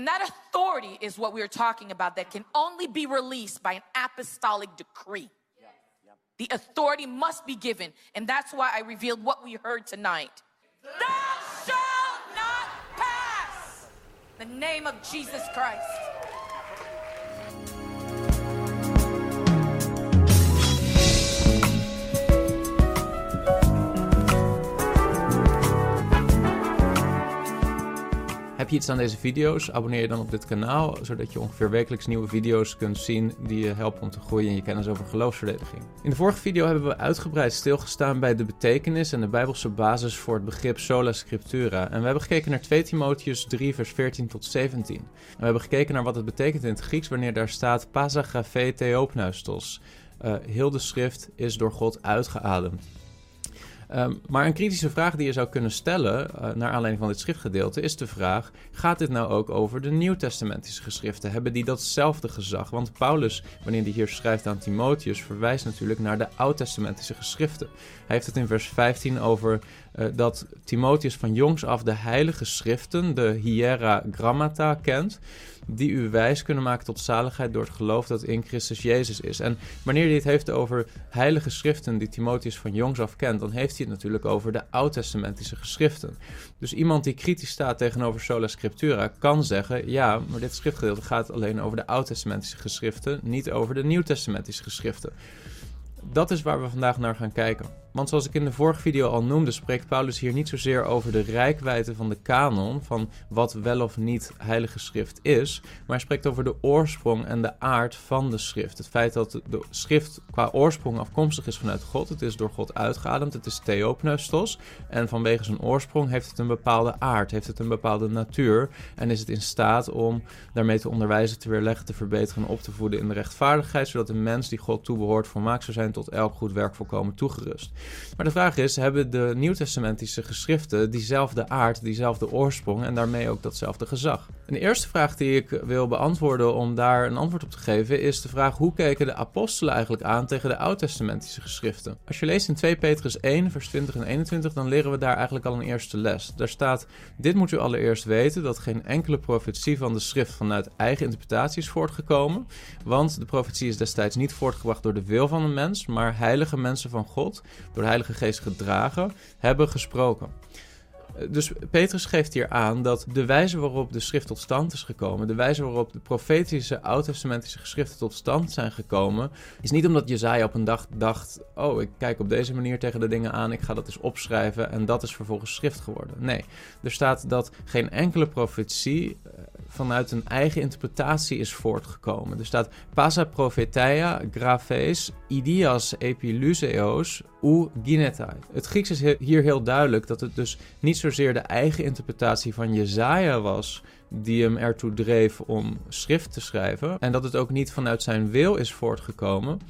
And that authority is what we are talking about that can only be released by an apostolic decree. The authority must be given. And that's why I revealed what we heard tonight. Thou shalt not pass. The name of Jesus Christ. Je iets aan deze video's? Abonneer je dan op dit kanaal, zodat je ongeveer wekelijks nieuwe video's kunt zien die je helpen om te groeien in je kennis over geloofsverdediging. In de vorige video hebben we uitgebreid stilgestaan bij de betekenis en de bijbelse basis voor het begrip sola scriptura. En we hebben gekeken naar 2 Timotheus 3 vers 14 tot 17. En we hebben gekeken naar wat het betekent in het Grieks wanneer daar staat pasagraphe theopneustos. Uh, heel de schrift is door God uitgeademd. Um, maar een kritische vraag die je zou kunnen stellen, uh, naar aanleiding van dit schriftgedeelte, is de vraag: gaat dit nou ook over de Nieuwtestamentische geschriften? Hebben die datzelfde gezag? Want Paulus, wanneer hij hier schrijft aan Timotheus, verwijst natuurlijk naar de Oud-testamentische geschriften. Hij heeft het in vers 15 over uh, dat Timotheus van jongs af de heilige schriften, de Hiera Grammata, kent die u wijs kunnen maken tot zaligheid door het geloof dat in Christus Jezus is. En wanneer hij het heeft over heilige schriften die Timotheus van jongs af kent, dan heeft hij het natuurlijk over de oud-testamentische geschriften. Dus iemand die kritisch staat tegenover sola scriptura kan zeggen, ja, maar dit schriftgedeelte gaat alleen over de oud-testamentische geschriften, niet over de nieuw-testamentische geschriften. Dat is waar we vandaag naar gaan kijken. Want zoals ik in de vorige video al noemde, spreekt Paulus hier niet zozeer over de rijkwijde van de kanon, van wat wel of niet heilige schrift is, maar hij spreekt over de oorsprong en de aard van de schrift. Het feit dat de schrift qua oorsprong afkomstig is vanuit God, het is door God uitgeademd, het is theopneustos, en vanwege zijn oorsprong heeft het een bepaalde aard, heeft het een bepaalde natuur, en is het in staat om daarmee te onderwijzen, te weerleggen, te verbeteren en op te voeden in de rechtvaardigheid, zodat de mens die God toebehoort volmaakt zou zijn tot elk goed werk volkomen toegerust. Maar de vraag is, hebben de nieuwtestamentische geschriften diezelfde aard, diezelfde oorsprong en daarmee ook datzelfde gezag? En de eerste vraag die ik wil beantwoorden om daar een antwoord op te geven is de vraag hoe keken de apostelen eigenlijk aan tegen de oud-testamentische geschriften? Als je leest in 2 Petrus 1 vers 20 en 21 dan leren we daar eigenlijk al een eerste les. Daar staat, dit moet u allereerst weten dat geen enkele profetie van de schrift vanuit eigen interpretatie is voortgekomen, want de profetie is destijds niet voortgebracht door de wil van een mens, maar heilige mensen van God, door de Heilige Geest gedragen, hebben gesproken. Dus Petrus geeft hier aan dat de wijze waarop de schrift tot stand is gekomen, de wijze waarop de profetische oud-testamentische geschriften tot stand zijn gekomen, is niet omdat Jezaja op een dag dacht: Oh, ik kijk op deze manier tegen de dingen aan, ik ga dat eens opschrijven en dat is vervolgens schrift geworden. Nee, er staat dat geen enkele profetie eh, vanuit een eigen interpretatie is voortgekomen. Er staat Pasa prophetia graphes idias epiluseos ginetai. Het Grieks is hier heel duidelijk dat het dus niet zozeer de eigen interpretatie van Jezaja was die hem ertoe dreef om schrift te schrijven en dat het ook niet vanuit zijn wil is voortgekomen,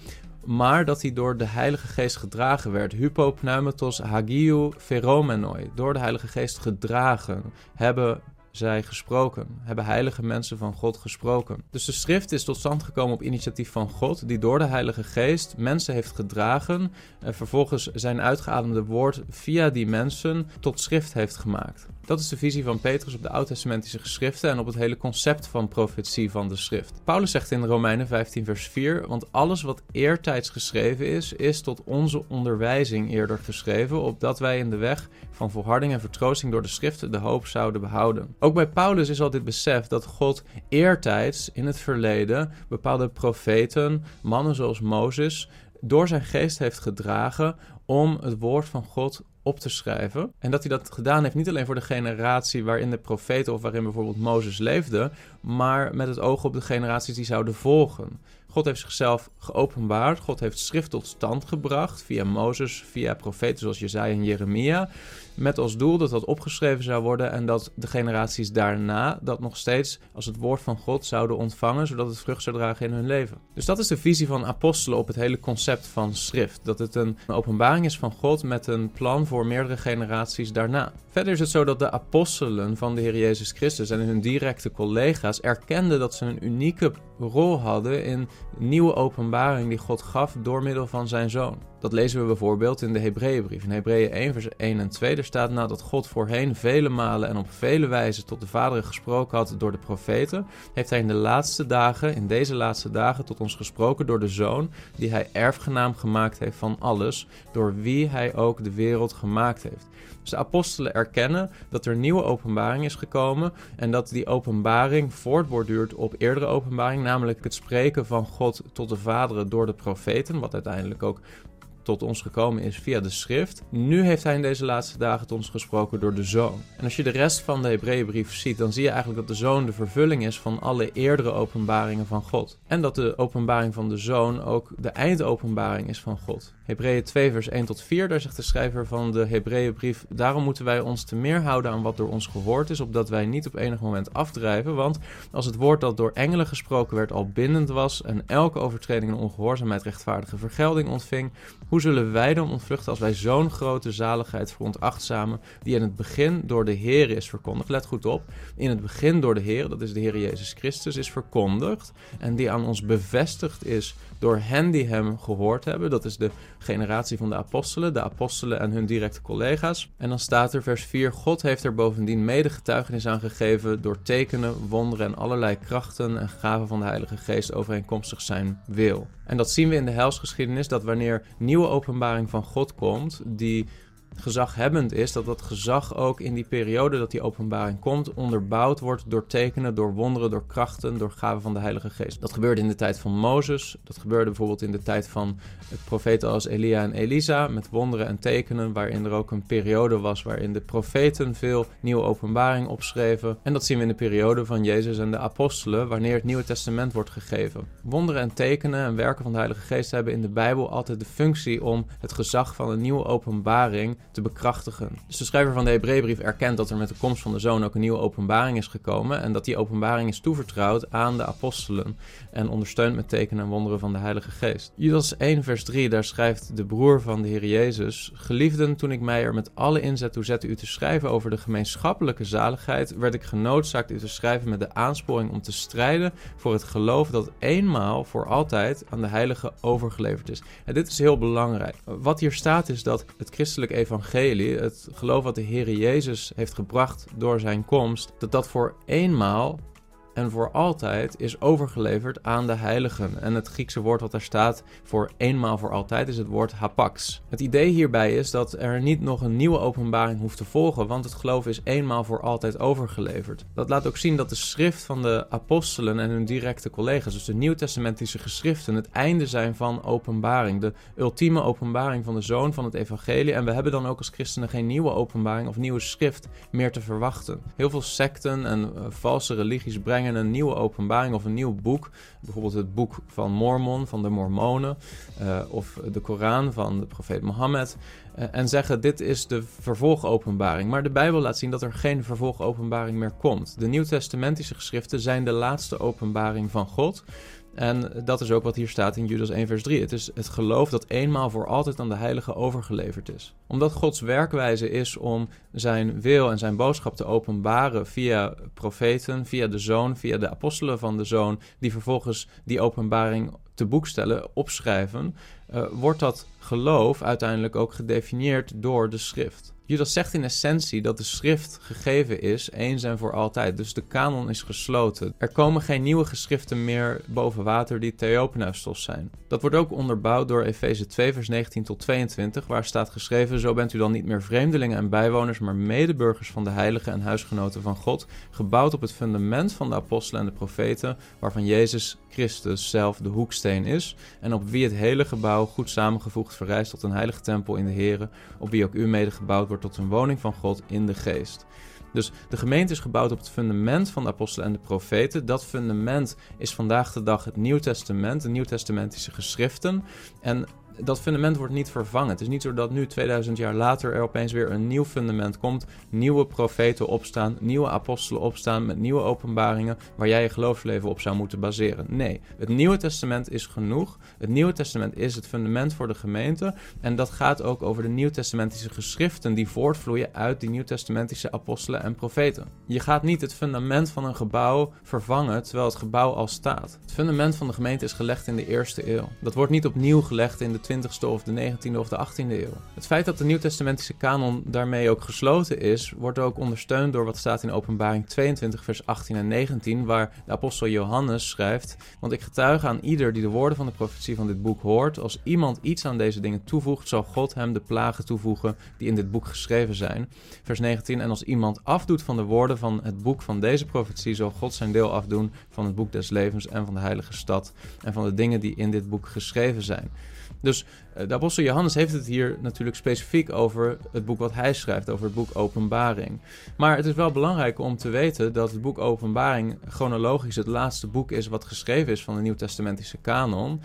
maar dat hij door de Heilige Geest gedragen werd. Hypopneumatos hagiou pheromenoi. Door de Heilige Geest gedragen hebben zij gesproken, hebben heilige mensen van God gesproken. Dus de schrift is tot stand gekomen op initiatief van God, die door de Heilige Geest mensen heeft gedragen en vervolgens zijn uitgeademde woord via die mensen tot schrift heeft gemaakt. Dat is de visie van Petrus op de oud-testamentische geschriften en op het hele concept van profetie van de schrift. Paulus zegt in Romeinen 15 vers 4, want alles wat eertijds geschreven is, is tot onze onderwijzing eerder geschreven, opdat wij in de weg van volharding en vertroosting door de schriften de hoop zouden behouden. Ook bij Paulus is al dit besef dat God eertijds in het verleden bepaalde profeten, mannen zoals Mozes, door zijn geest heeft gedragen om het woord van God op te schrijven. En dat hij dat gedaan heeft niet alleen voor de generatie waarin de profeten of waarin bijvoorbeeld Mozes leefde, maar met het oog op de generaties die zouden volgen. God heeft zichzelf geopenbaard. God heeft schrift tot stand gebracht via Mozes, via profeten zoals Jezaja en Jeremia. Met als doel dat dat opgeschreven zou worden en dat de generaties daarna dat nog steeds als het woord van God zouden ontvangen, zodat het vrucht zou dragen in hun leven. Dus dat is de visie van apostelen op het hele concept van schrift. Dat het een openbaring is van God met een plan voor meerdere generaties daarna. Verder is het zo dat de apostelen van de Heer Jezus Christus en hun directe collega's erkenden dat ze een unieke rol hadden in nieuwe openbaring die God gaf door middel van zijn zoon. Dat lezen we bijvoorbeeld in de Hebreeënbrief. In Hebreeën 1, vers 1 en 2 er staat nadat God voorheen vele malen en op vele wijzen tot de vaderen gesproken had door de profeten, heeft hij in de laatste dagen, in deze laatste dagen, tot ons gesproken door de Zoon, die hij erfgenaam gemaakt heeft van alles, door wie hij ook de wereld gemaakt heeft. Dus de apostelen erkennen dat er nieuwe openbaring is gekomen en dat die openbaring voortborduurt op eerdere openbaring, namelijk het spreken van God tot de vaderen door de profeten, wat uiteindelijk ook tot ons gekomen is via de schrift. Nu heeft hij in deze laatste dagen tot ons gesproken door de zoon. En als je de rest van de Hebreeënbrief ziet, dan zie je eigenlijk dat de zoon de vervulling is van alle eerdere openbaringen van God. En dat de openbaring van de zoon ook de eindopenbaring is van God. Hebreeën 2 vers 1 tot 4, daar zegt de schrijver van de Hebreeënbrief, daarom moeten wij ons te meer houden aan wat door ons gehoord is, opdat wij niet op enig moment afdrijven, want als het woord dat door engelen gesproken werd al bindend was en elke overtreding en ongehoorzaamheid rechtvaardige vergelding ontving, hoe zullen wij dan ontvluchten als wij zo'n grote zaligheid veronachtzamen, die in het begin door de Heer is verkondigd? Let goed op, in het begin door de Heer, dat is de Heer Jezus Christus, is verkondigd en die aan ons bevestigd is door hen die hem gehoord hebben. Dat is de generatie van de apostelen, de apostelen en hun directe collega's. En dan staat er vers 4: God heeft er bovendien mede getuigenis aan gegeven door tekenen, wonderen en allerlei krachten en gaven van de Heilige Geest overeenkomstig zijn wil. En dat zien we in de helsgeschiedenis dat wanneer nieuwe openbaring van God komt, die gezaghebbend is, dat dat gezag ook in die periode dat die openbaring komt, onderbouwd wordt door tekenen, door wonderen, door krachten, door gaven van de Heilige Geest. Dat gebeurde in de tijd van Mozes, dat gebeurde bijvoorbeeld in de tijd van profeten als Elia en Elisa, met wonderen en tekenen, waarin er ook een periode was waarin de profeten veel nieuwe openbaring opschreven. En dat zien we in de periode van Jezus en de apostelen, wanneer het Nieuwe Testament wordt gegeven. Wonderen en tekenen en werken van de Heilige Geest hebben in de Bijbel altijd de functie om het gezag van een nieuwe openbaring te bekrachtigen. Dus de schrijver van de Hebreeënbrief erkent dat er met de komst van de zoon ook een nieuwe openbaring is gekomen en dat die openbaring is toevertrouwd aan de apostelen en ondersteund met tekenen en wonderen van de Heilige Geest. Judas 1 vers 3, daar schrijft de broer van de Heer Jezus: Geliefden, toen ik mij er met alle inzet toe zette u te schrijven over de gemeenschappelijke zaligheid, werd ik genoodzaakt u te schrijven met de aansporing om te strijden voor het geloof dat eenmaal voor altijd aan de Heilige overgeleverd is. En dit is heel belangrijk. Wat hier staat is dat het christelijk evangelie, het geloof wat de Heer Jezus heeft gebracht door zijn komst, dat dat voor eenmaal en voor altijd is overgeleverd aan de heiligen. En het Griekse woord wat daar staat voor eenmaal voor altijd is het woord hapax. Het idee hierbij is dat er niet nog een nieuwe openbaring hoeft te volgen, want het geloof is eenmaal voor altijd overgeleverd. Dat laat ook zien dat de schrift van de apostelen en hun directe collega's, dus de nieuwtestamentische geschriften, het einde zijn van openbaring. De ultieme openbaring van de zoon van het evangelie. En we hebben dan ook als christenen geen nieuwe openbaring of nieuwe schrift meer te verwachten. Heel veel secten en uh, valse religies brengen een nieuwe openbaring of een nieuw boek. Bijvoorbeeld het boek van Mormon, van de Mormonen. Uh, of de Koran van de profeet Mohammed. Uh, en zeggen dit is de vervolgopenbaring. Maar de Bijbel laat zien dat er geen vervolgopenbaring meer komt. De nieuwtestamentische geschriften zijn de laatste openbaring van God. En dat is ook wat hier staat in Judas 1, vers 3. Het is het geloof dat eenmaal voor altijd aan de heilige overgeleverd is. Omdat Gods werkwijze is om zijn wil en zijn boodschap te openbaren via profeten, via de zoon, via de apostelen van de zoon, die vervolgens die openbaring te boek stellen, opschrijven, uh, wordt dat geloof uiteindelijk ook gedefinieerd door de schrift. Judas zegt in essentie dat de schrift gegeven is eens en voor altijd. Dus de kanon is gesloten. Er komen geen nieuwe geschriften meer boven water die theopenustos zijn. Dat wordt ook onderbouwd door Efeze 2 vers 19 tot 22 waar staat geschreven Zo bent u dan niet meer vreemdelingen en bijwoners maar medeburgers van de heiligen en huisgenoten van God gebouwd op het fundament van de apostelen en de profeten waarvan Jezus Christus zelf de hoeksteen is en op wie het hele gebouw goed samengevoegd verrijst tot een heilige tempel in de Here, op wie ook u mede gebouwd wordt tot een woning van God in de geest. Dus de gemeente is gebouwd op het fundament van de apostelen en de profeten. Dat fundament is vandaag de dag het Nieuw Testament, de Nieuwtestamentische geschriften. En dat fundament wordt niet vervangen. Het is niet zo dat nu 2000 jaar later er opeens weer een nieuw fundament komt, nieuwe profeten opstaan, nieuwe apostelen opstaan met nieuwe openbaringen waar jij je geloofsleven op zou moeten baseren. Nee, het Nieuwe Testament is genoeg. Het Nieuwe Testament is het fundament voor de gemeente en dat gaat ook over de Nieuwtestamentische geschriften die voortvloeien uit die Nieuwtestamentische apostelen en profeten. Je gaat niet het fundament van een gebouw vervangen terwijl het gebouw al staat. Het fundament van de gemeente is gelegd in de eerste eeuw. Dat wordt niet opnieuw gelegd in de 20e of de 19e of de 18e eeuw. Het feit dat de Nieuwtestamentische kanon daarmee ook gesloten is, wordt ook ondersteund door wat staat in Openbaring 22, vers 18 en 19, waar de apostel Johannes schrijft: Want ik getuige aan ieder die de woorden van de profetie van dit boek hoort, als iemand iets aan deze dingen toevoegt, zal God hem de plagen toevoegen die in dit boek geschreven zijn. Vers 19: En als iemand afdoet van de woorden van het boek van deze profetie, zal God zijn deel afdoen van het boek des levens en van de heilige stad en van de dingen die in dit boek geschreven zijn. Dus eh, de apostel Johannes heeft het hier natuurlijk specifiek over het boek wat hij schrijft, over het boek Openbaring. Maar het is wel belangrijk om te weten dat het boek Openbaring chronologisch het laatste boek is wat geschreven is van de Nieuwtestamentische kanon.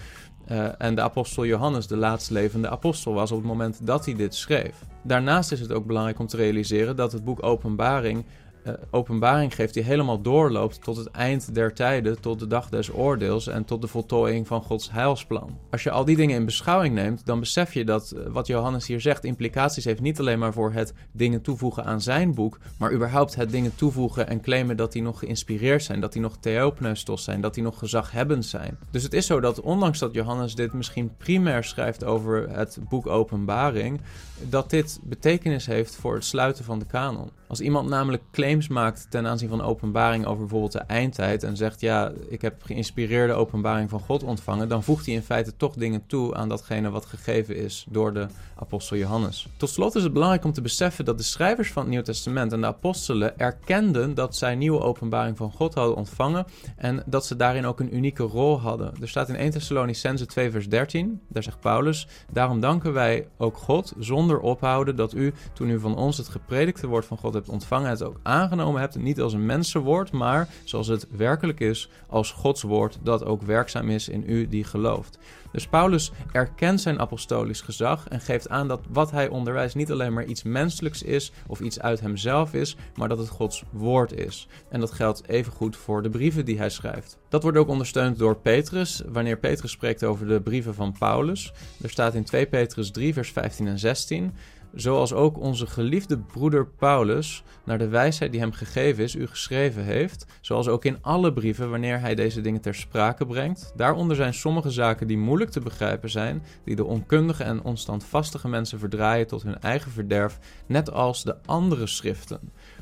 Uh, en de apostel Johannes de laatst levende apostel was op het moment dat hij dit schreef. Daarnaast is het ook belangrijk om te realiseren dat het boek Openbaring uh, openbaring geeft die helemaal doorloopt tot het eind der tijden, tot de dag des oordeels en tot de voltooiing van Gods heilsplan. Als je al die dingen in beschouwing neemt, dan besef je dat uh, wat Johannes hier zegt implicaties heeft niet alleen maar voor het dingen toevoegen aan zijn boek, maar überhaupt het dingen toevoegen en claimen dat die nog geïnspireerd zijn, dat die nog theopneustos zijn, dat die nog gezaghebbend zijn. Dus het is zo dat ondanks dat Johannes dit misschien primair schrijft over het boek Openbaring, dat dit betekenis heeft voor het sluiten van de kanon. Als iemand namelijk claims maakt ten aanzien van openbaring over bijvoorbeeld de eindtijd en zegt ja, ik heb geïnspireerde openbaring van God ontvangen, dan voegt hij in feite toch dingen toe aan datgene wat gegeven is door de apostel Johannes. Tot slot is het belangrijk om te beseffen dat de schrijvers van het Nieuw Testament en de apostelen erkenden dat zij nieuwe openbaring van God hadden ontvangen en dat ze daarin ook een unieke rol hadden. Er staat in 1 Thessalonicense 2 vers 13, daar zegt Paulus, daarom danken wij ook God zonder ophouden dat u, toen u van ons het gepredikte woord van God hebt ontvangen, het ook aangenomen hebt, niet als een mensenwoord, maar zoals het werkelijk is, als Gods woord dat ook werkzaam is in u die gelooft. Dus Paulus erkent zijn apostolisch gezag en geeft aan dat wat hij onderwijst niet alleen maar iets menselijks is of iets uit hemzelf is, maar dat het Gods woord is. En dat geldt evengoed voor de brieven die hij schrijft. Dat wordt ook ondersteund door Petrus, wanneer Petrus spreekt over de brieven van Paulus. Er staat in 2 Petrus 3, vers 15 en 16 zoals ook onze geliefde broeder Paulus, naar de wijsheid die hem gegeven is, u geschreven heeft, zoals ook in alle brieven wanneer hij deze dingen ter sprake brengt. Daaronder zijn sommige zaken die moeilijk te begrijpen zijn, die de onkundige en onstandvastige mensen verdraaien tot hun eigen verderf, net als de andere schriften.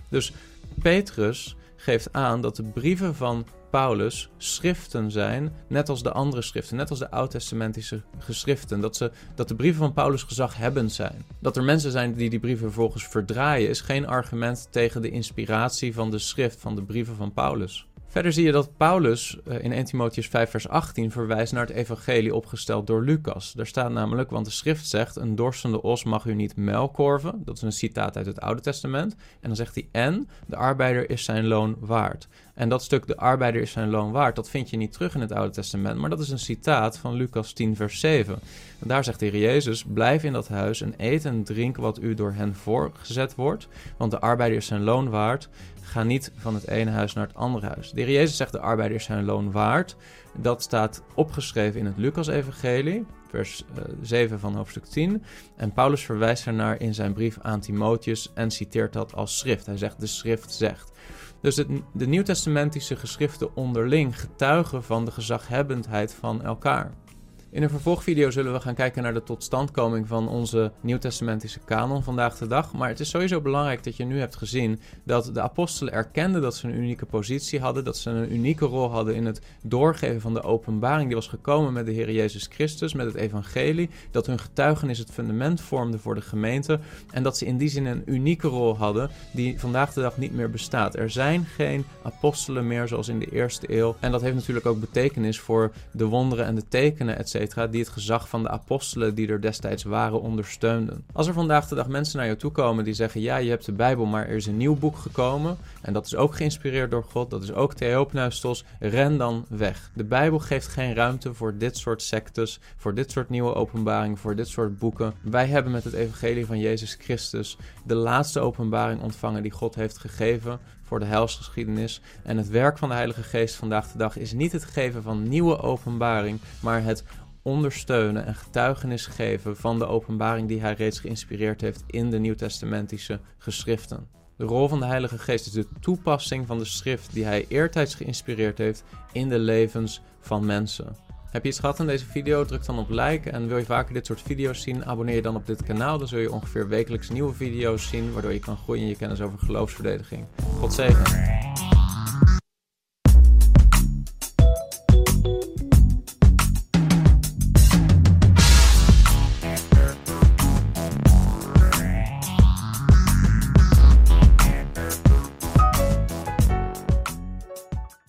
Dus Petrus geeft aan dat de brieven van Paulus schriften zijn, net als de andere schriften, net als de oud-testamentische geschriften. Dat, ze, dat de brieven van Paulus gezaghebbend zijn. Dat er mensen zijn die die brieven vervolgens verdraaien, is geen argument tegen de inspiratie van de schrift, van de brieven van Paulus. Verder zie je dat Paulus eh, in 1 Timotheus 5 vers 18 verwijst naar het evangelie opgesteld door Lucas. Daar staat namelijk, want de schrift zegt, een dorstende os mag u niet melkorven. Dat is een citaat uit het Oude Testament. En dan zegt hij, en de arbeider is zijn loon waard. En dat stuk, de arbeider is zijn loon waard, dat vind je niet terug in het Oude Testament. Maar dat is een citaat van Lucas 10 vers 7. En daar zegt de Heer Jezus, blijf in dat huis en eet en drink wat u door hen voorgezet wordt. Want de arbeider is zijn loon waard. Ga niet van het ene huis naar het andere huis. De Heer Jezus zegt de arbeider is zijn loon waard. Dat staat opgeschreven in het Lucas-evangelie, vers 7 van hoofdstuk 10. En Paulus verwijst ernaar in zijn brief aan Timotheus en citeert dat als schrift. Hij zegt, de schrift zegt. Dus de nieuwtestamentische geschriften onderling getuigen van de gezaghebbendheid van elkaar. In een vervolgvideo zullen we gaan kijken naar de totstandkoming van onze nieuwtestamentische kanon vandaag de dag. Maar het is sowieso belangrijk dat je nu hebt gezien dat de apostelen erkenden dat ze een unieke positie hadden, dat ze een unieke rol hadden in het doorgeven van de openbaring die was gekomen met de Heer Jezus Christus, met het evangelie, dat hun getuigenis het fundament vormde voor de gemeente en dat ze in die zin een unieke rol hadden die vandaag de dag niet meer bestaat. Er zijn geen apostelen meer zoals in de eerste eeuw en dat heeft natuurlijk ook betekenis voor de wonderen en de tekenen, etc die het gezag van de apostelen die er destijds waren ondersteunden. Als er vandaag de dag mensen naar jou toe komen die zeggen: Ja, je hebt de Bijbel, maar er is een nieuw boek gekomen. En dat is ook geïnspireerd door God, dat is ook Theopneustos. Ren dan weg. De Bijbel geeft geen ruimte voor dit soort sectes, voor dit soort nieuwe openbaringen, voor dit soort boeken. Wij hebben met het Evangelie van Jezus Christus de laatste openbaring ontvangen die God heeft gegeven voor de helsgeschiedenis. En het werk van de Heilige Geest vandaag de dag is niet het geven van nieuwe openbaring, maar het ondersteunen en getuigenis geven van de openbaring die hij reeds geïnspireerd heeft in de Nieuwtestamentische geschriften. De rol van de Heilige Geest is de toepassing van de schrift die hij eertijds geïnspireerd heeft in de levens van mensen. Heb je iets gehad aan deze video? Druk dan op like. En wil je vaker dit soort video's zien? Abonneer je dan op dit kanaal. Dan zul je ongeveer wekelijks nieuwe video's zien. Waardoor je kan groeien in je kennis over geloofsverdediging. God zegen.